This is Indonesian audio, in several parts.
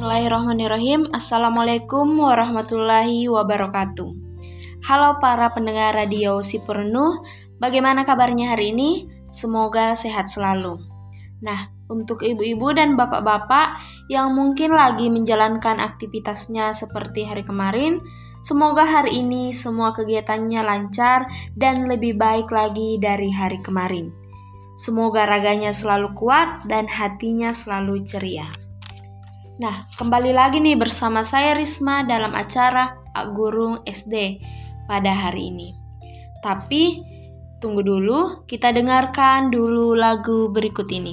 Bismillahirrahmanirrahim. Assalamualaikum warahmatullahi wabarakatuh. Halo para pendengar radio Sipurnu, bagaimana kabarnya hari ini? Semoga sehat selalu. Nah, untuk ibu-ibu dan bapak-bapak yang mungkin lagi menjalankan aktivitasnya seperti hari kemarin, semoga hari ini semua kegiatannya lancar dan lebih baik lagi dari hari kemarin. Semoga raganya selalu kuat dan hatinya selalu ceria. Nah, kembali lagi nih bersama saya Risma dalam acara Ak Gurung SD pada hari ini. Tapi tunggu dulu, kita dengarkan dulu lagu berikut ini.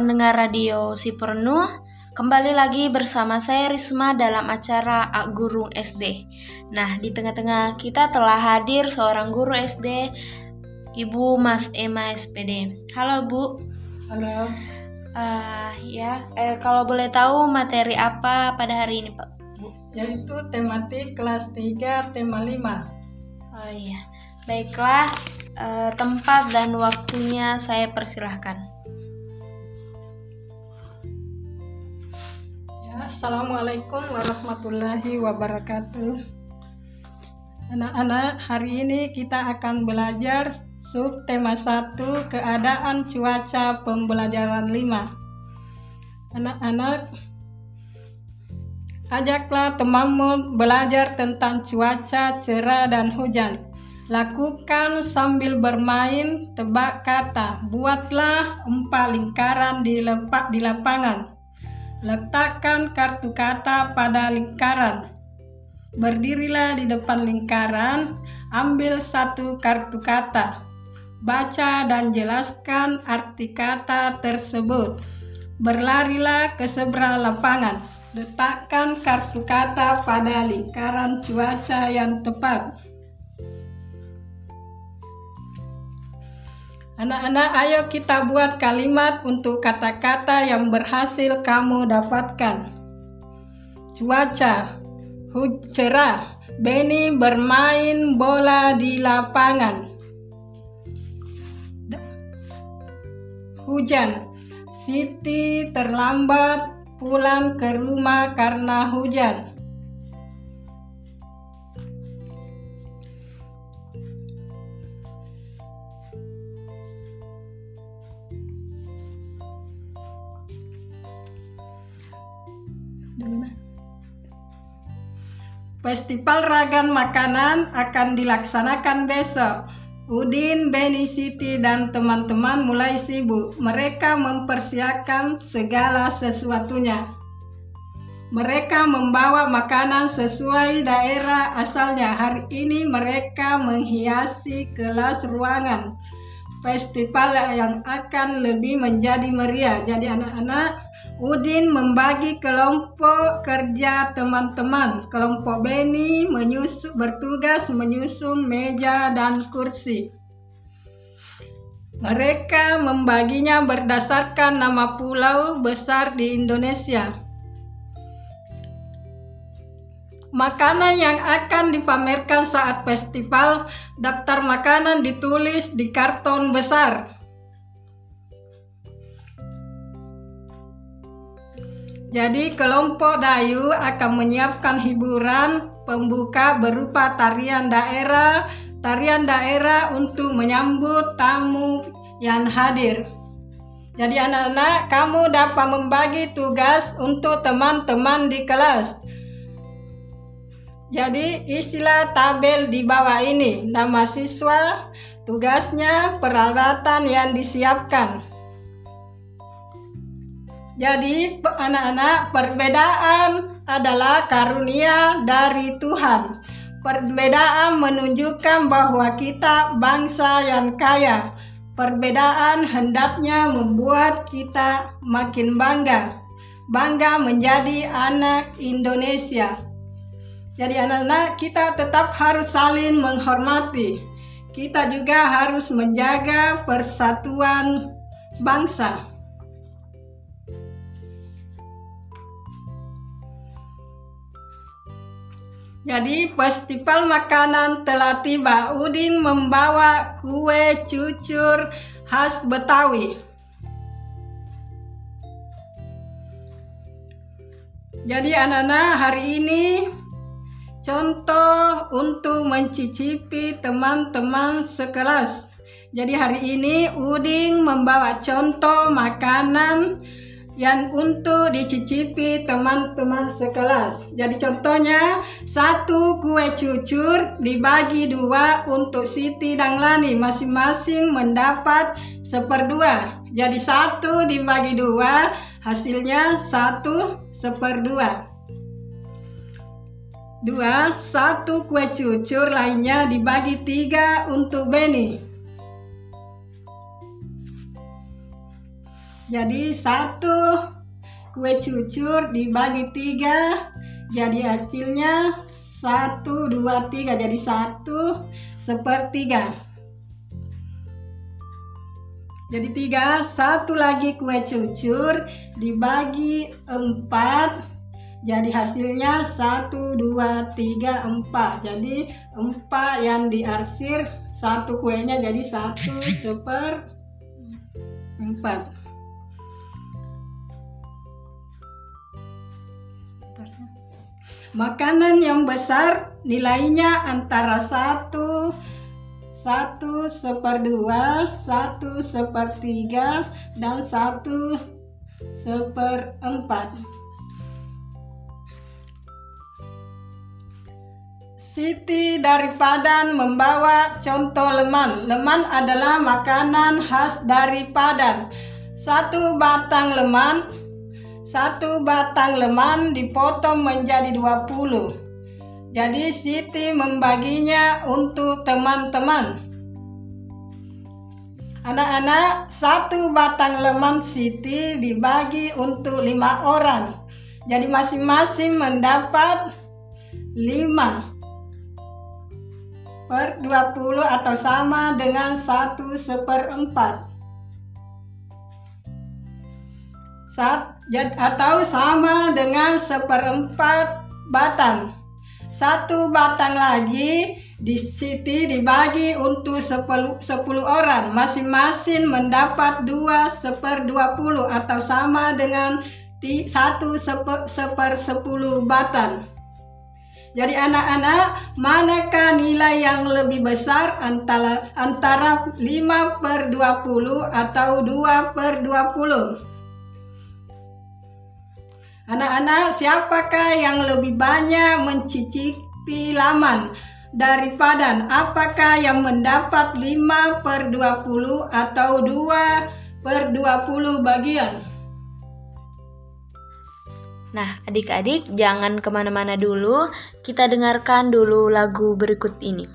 pendengar radio si Sipernu, kembali lagi bersama saya Risma dalam acara Ak Guru SD. Nah, di tengah-tengah kita telah hadir seorang guru SD, Ibu Mas Emma SPD. Halo Bu. Halo. Uh, ya, eh, kalau boleh tahu materi apa pada hari ini Pak Bu? Yaitu tematik kelas 3, tema 5. Oh iya, baiklah. Uh, tempat dan waktunya saya persilahkan. Assalamualaikum warahmatullahi wabarakatuh. Anak-anak, hari ini kita akan belajar sub tema 1 keadaan cuaca pembelajaran 5. Anak-anak, ajaklah temanmu belajar tentang cuaca cerah dan hujan. Lakukan sambil bermain tebak kata. Buatlah empat lingkaran di, lepak, di lapangan. Letakkan kartu kata pada lingkaran. Berdirilah di depan lingkaran, ambil satu kartu kata, baca dan jelaskan arti kata tersebut. Berlarilah ke seberang lapangan, letakkan kartu kata pada lingkaran cuaca yang tepat. Anak-anak, ayo kita buat kalimat untuk kata-kata yang berhasil kamu dapatkan. Cuaca cerah. Benny bermain bola di lapangan. Hujan. Siti terlambat pulang ke rumah karena hujan. Festival Ragam Makanan akan dilaksanakan besok. Udin, Beni Siti, dan teman-teman mulai sibuk. Mereka mempersiapkan segala sesuatunya. Mereka membawa makanan sesuai daerah asalnya. Hari ini mereka menghiasi kelas ruangan festival yang akan lebih menjadi meriah. Jadi anak-anak, Udin membagi kelompok kerja teman-teman. Kelompok Beni menyusun, bertugas menyusun meja dan kursi. Mereka membaginya berdasarkan nama pulau besar di Indonesia. Makanan yang akan dipamerkan saat festival, daftar makanan ditulis di karton besar. Jadi kelompok Dayu akan menyiapkan hiburan pembuka berupa tarian daerah, tarian daerah untuk menyambut tamu yang hadir. Jadi anak-anak, kamu dapat membagi tugas untuk teman-teman di kelas. Jadi istilah tabel di bawah ini nama siswa, tugasnya, peralatan yang disiapkan. Jadi anak-anak perbedaan adalah karunia dari Tuhan. Perbedaan menunjukkan bahwa kita bangsa yang kaya. Perbedaan hendaknya membuat kita makin bangga. Bangga menjadi anak Indonesia. Jadi anak-anak kita tetap harus saling menghormati. Kita juga harus menjaga persatuan bangsa. Jadi festival makanan telah tiba. Udin membawa kue cucur khas Betawi. Jadi anak-anak hari ini Contoh untuk mencicipi teman-teman sekelas. Jadi hari ini Uding membawa contoh makanan yang untuk dicicipi teman-teman sekelas. Jadi contohnya satu kue cucur dibagi dua untuk Siti dan Lani masing-masing mendapat seperdua. Jadi satu dibagi dua hasilnya satu seperdua. Dua, satu kue cucur lainnya dibagi tiga untuk Benny. Jadi satu kue cucur dibagi tiga, jadi hasilnya satu, dua, tiga. Jadi satu sepertiga. Jadi tiga, satu lagi kue cucur dibagi empat, jadi hasilnya 1, 2, 3, 4 jadi 4 yang diarsir satu kuenya jadi 1 seper 4 Makanan yang besar nilainya antara 1 1 seper 2, 1 seper 3, dan 1 seper 4 Siti dari Padan membawa contoh leman. Leman adalah makanan khas dari Padan. Satu batang leman, satu batang leman dipotong menjadi 20. Jadi Siti membaginya untuk teman-teman. Anak-anak, satu batang leman Siti dibagi untuk lima orang. Jadi masing-masing mendapat lima per 20 atau sama dengan satu seperempat. Sat, atau sama dengan seperempat batang. Satu batang lagi di Siti dibagi untuk 10, 10 orang. Masing-masing mendapat 2 seper 20 atau sama dengan 1 seper, seper 10 batang. Jadi anak-anak, manakah nilai yang lebih besar antara antara 5 per 20 atau 2 per 20? Anak-anak, siapakah yang lebih banyak mencicipi laman daripada apakah yang mendapat 5 per 20 atau 2 per 20 bagian? Nah, adik-adik jangan ke mana-mana dulu, kita dengarkan dulu lagu berikut ini.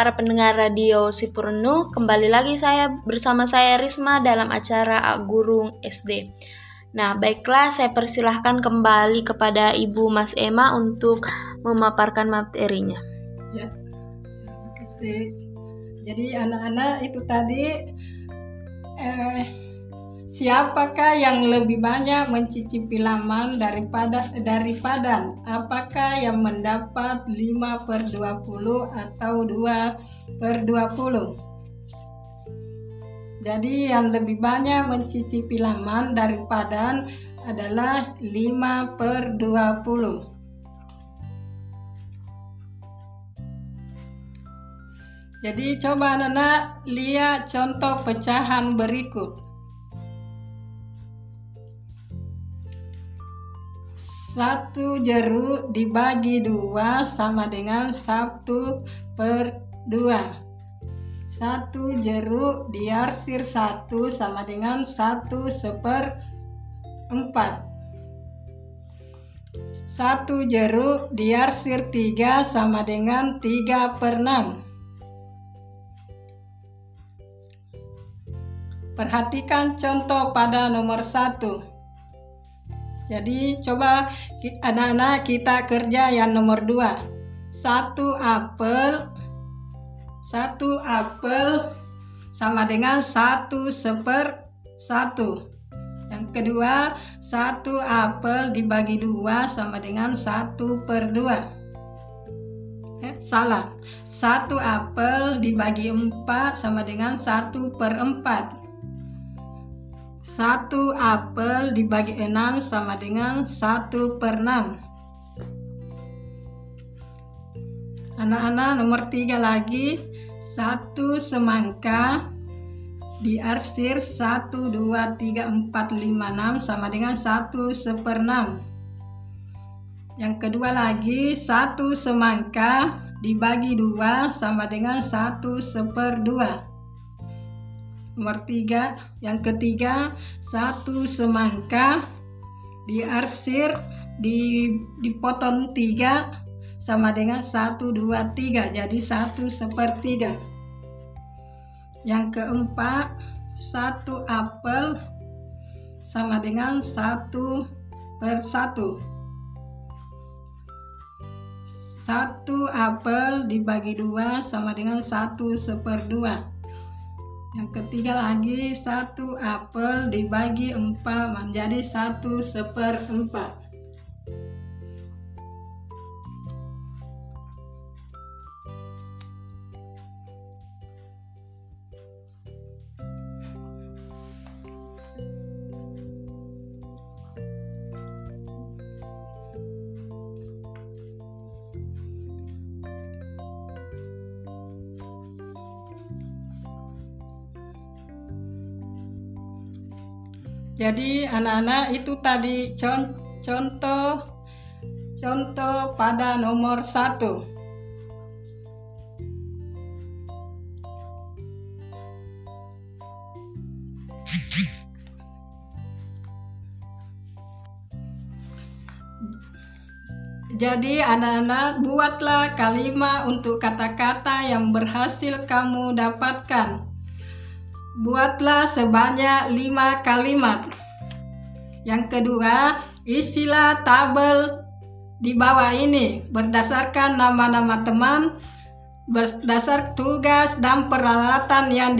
Para pendengar radio Sipurnu, kembali lagi saya bersama saya Risma dalam acara Gurung SD. Nah, baiklah saya persilahkan kembali kepada Ibu Mas Emma untuk memaparkan materinya. Ya. Jadi anak-anak itu tadi eh, Siapakah yang lebih banyak mencicipi laman daripada daripada apakah yang mendapat 5 per 20 atau 2 per 20 jadi yang lebih banyak mencicipi laman daripada adalah 5 per 20 jadi coba anak-anak lihat contoh pecahan berikut Satu jeruk dibagi dua sama dengan satu per dua. Satu jeruk diarsir satu sama dengan satu seper empat. Satu jeruk diarsir tiga sama dengan tiga per enam. Perhatikan contoh pada nomor satu. Jadi coba anak-anak kita kerja yang nomor dua. Satu apel, satu apel sama dengan satu seper satu. Yang kedua, satu apel dibagi dua sama dengan satu per dua. Eh, salah. Satu apel dibagi empat sama dengan satu per empat. Satu apel dibagi enam sama dengan satu per enam. Anak-anak nomor tiga lagi, satu semangka diarsir satu dua tiga empat lima enam sama dengan satu seper enam. Yang kedua lagi, satu semangka dibagi dua sama dengan satu seper dua nomor tiga yang ketiga satu semangka diarsir di dipotong tiga sama dengan satu dua tiga. Jadi satu sepertiga yang keempat satu apel sama dengan satu per satu. Satu apel dibagi dua sama dengan satu seperdua yang ketiga lagi satu apel dibagi empat menjadi satu seperempat. Jadi anak-anak itu tadi contoh contoh pada nomor satu. Jadi anak-anak buatlah kalimat untuk kata-kata yang berhasil kamu dapatkan. Buatlah sebanyak lima kalimat. Yang kedua, istilah tabel di bawah ini berdasarkan nama-nama teman, berdasar tugas dan peralatan yang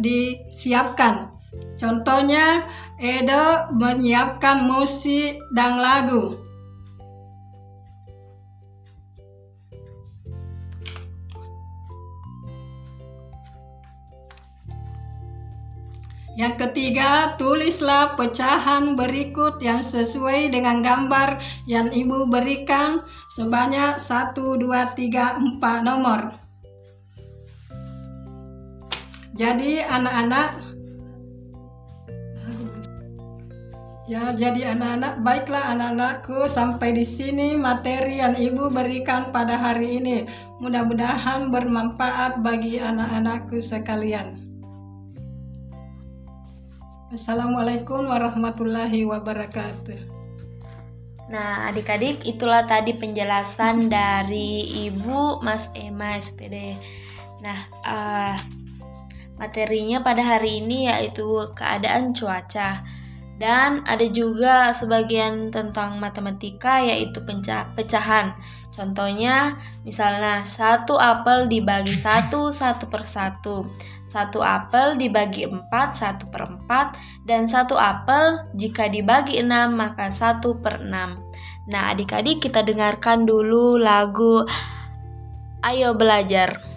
disiapkan. Contohnya, Edo menyiapkan musik dan lagu. Yang ketiga, tulislah pecahan berikut yang sesuai dengan gambar yang ibu berikan sebanyak 1, 2, 3, 4 nomor. Jadi anak-anak Ya, jadi anak-anak, baiklah anak-anakku, sampai di sini materi yang Ibu berikan pada hari ini. Mudah-mudahan bermanfaat bagi anak-anakku sekalian. Assalamualaikum warahmatullahi wabarakatuh. Nah, adik-adik, itulah tadi penjelasan dari Ibu Mas Emma SPD. Nah, uh, materinya pada hari ini yaitu keadaan cuaca. Dan ada juga sebagian tentang matematika yaitu pecahan. Contohnya, misalnya satu apel dibagi satu, satu per satu. Apel dibagi empat, satu per empat. Dan satu apel jika dibagi enam, maka satu per enam. Nah, adik-adik kita dengarkan dulu lagu Ayo Belajar.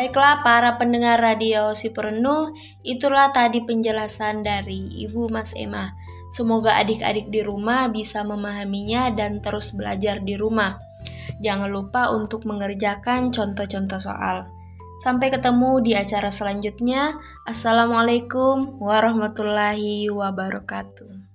Baiklah para pendengar radio si penuh, itulah tadi penjelasan dari Ibu Mas Emma. Semoga adik-adik di rumah bisa memahaminya dan terus belajar di rumah. Jangan lupa untuk mengerjakan contoh-contoh soal. Sampai ketemu di acara selanjutnya. Assalamualaikum warahmatullahi wabarakatuh.